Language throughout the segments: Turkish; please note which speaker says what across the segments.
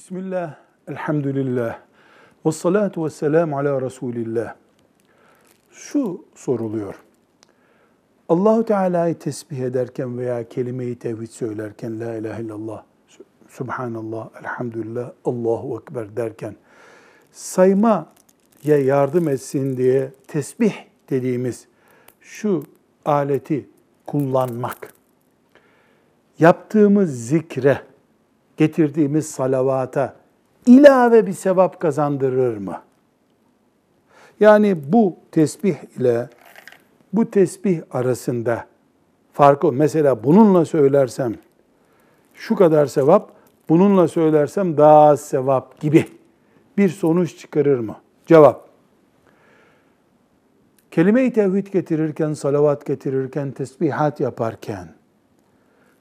Speaker 1: Bismillah, elhamdülillah, ve salatu ve selamu ala Resulillah. Şu soruluyor. Allahu Teala'yı tesbih ederken veya kelime-i tevhid söylerken la ilahe illallah, subhanallah, elhamdülillah, Allahu ekber derken saymaya yardım etsin diye tesbih dediğimiz şu aleti kullanmak yaptığımız zikre, getirdiğimiz salavata ilave bir sevap kazandırır mı? Yani bu tesbih ile bu tesbih arasında farkı mesela bununla söylersem şu kadar sevap, bununla söylersem daha az sevap gibi bir sonuç çıkarır mı? Cevap. Kelime-i tevhid getirirken, salavat getirirken, tesbihat yaparken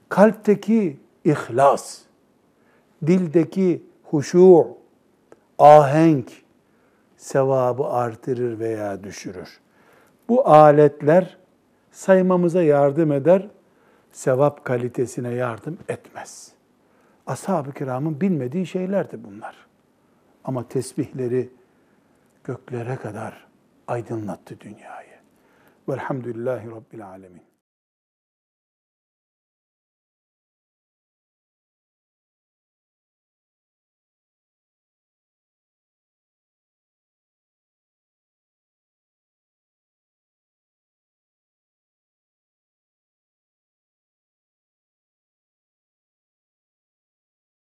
Speaker 1: kalpteki ihlas, dildeki huşu, ahenk sevabı artırır veya düşürür. Bu aletler saymamıza yardım eder, sevap kalitesine yardım etmez. Ashab-ı kiramın bilmediği şeylerdi bunlar. Ama tesbihleri göklere kadar aydınlattı dünyayı. Velhamdülillahi Rabbil Alemin.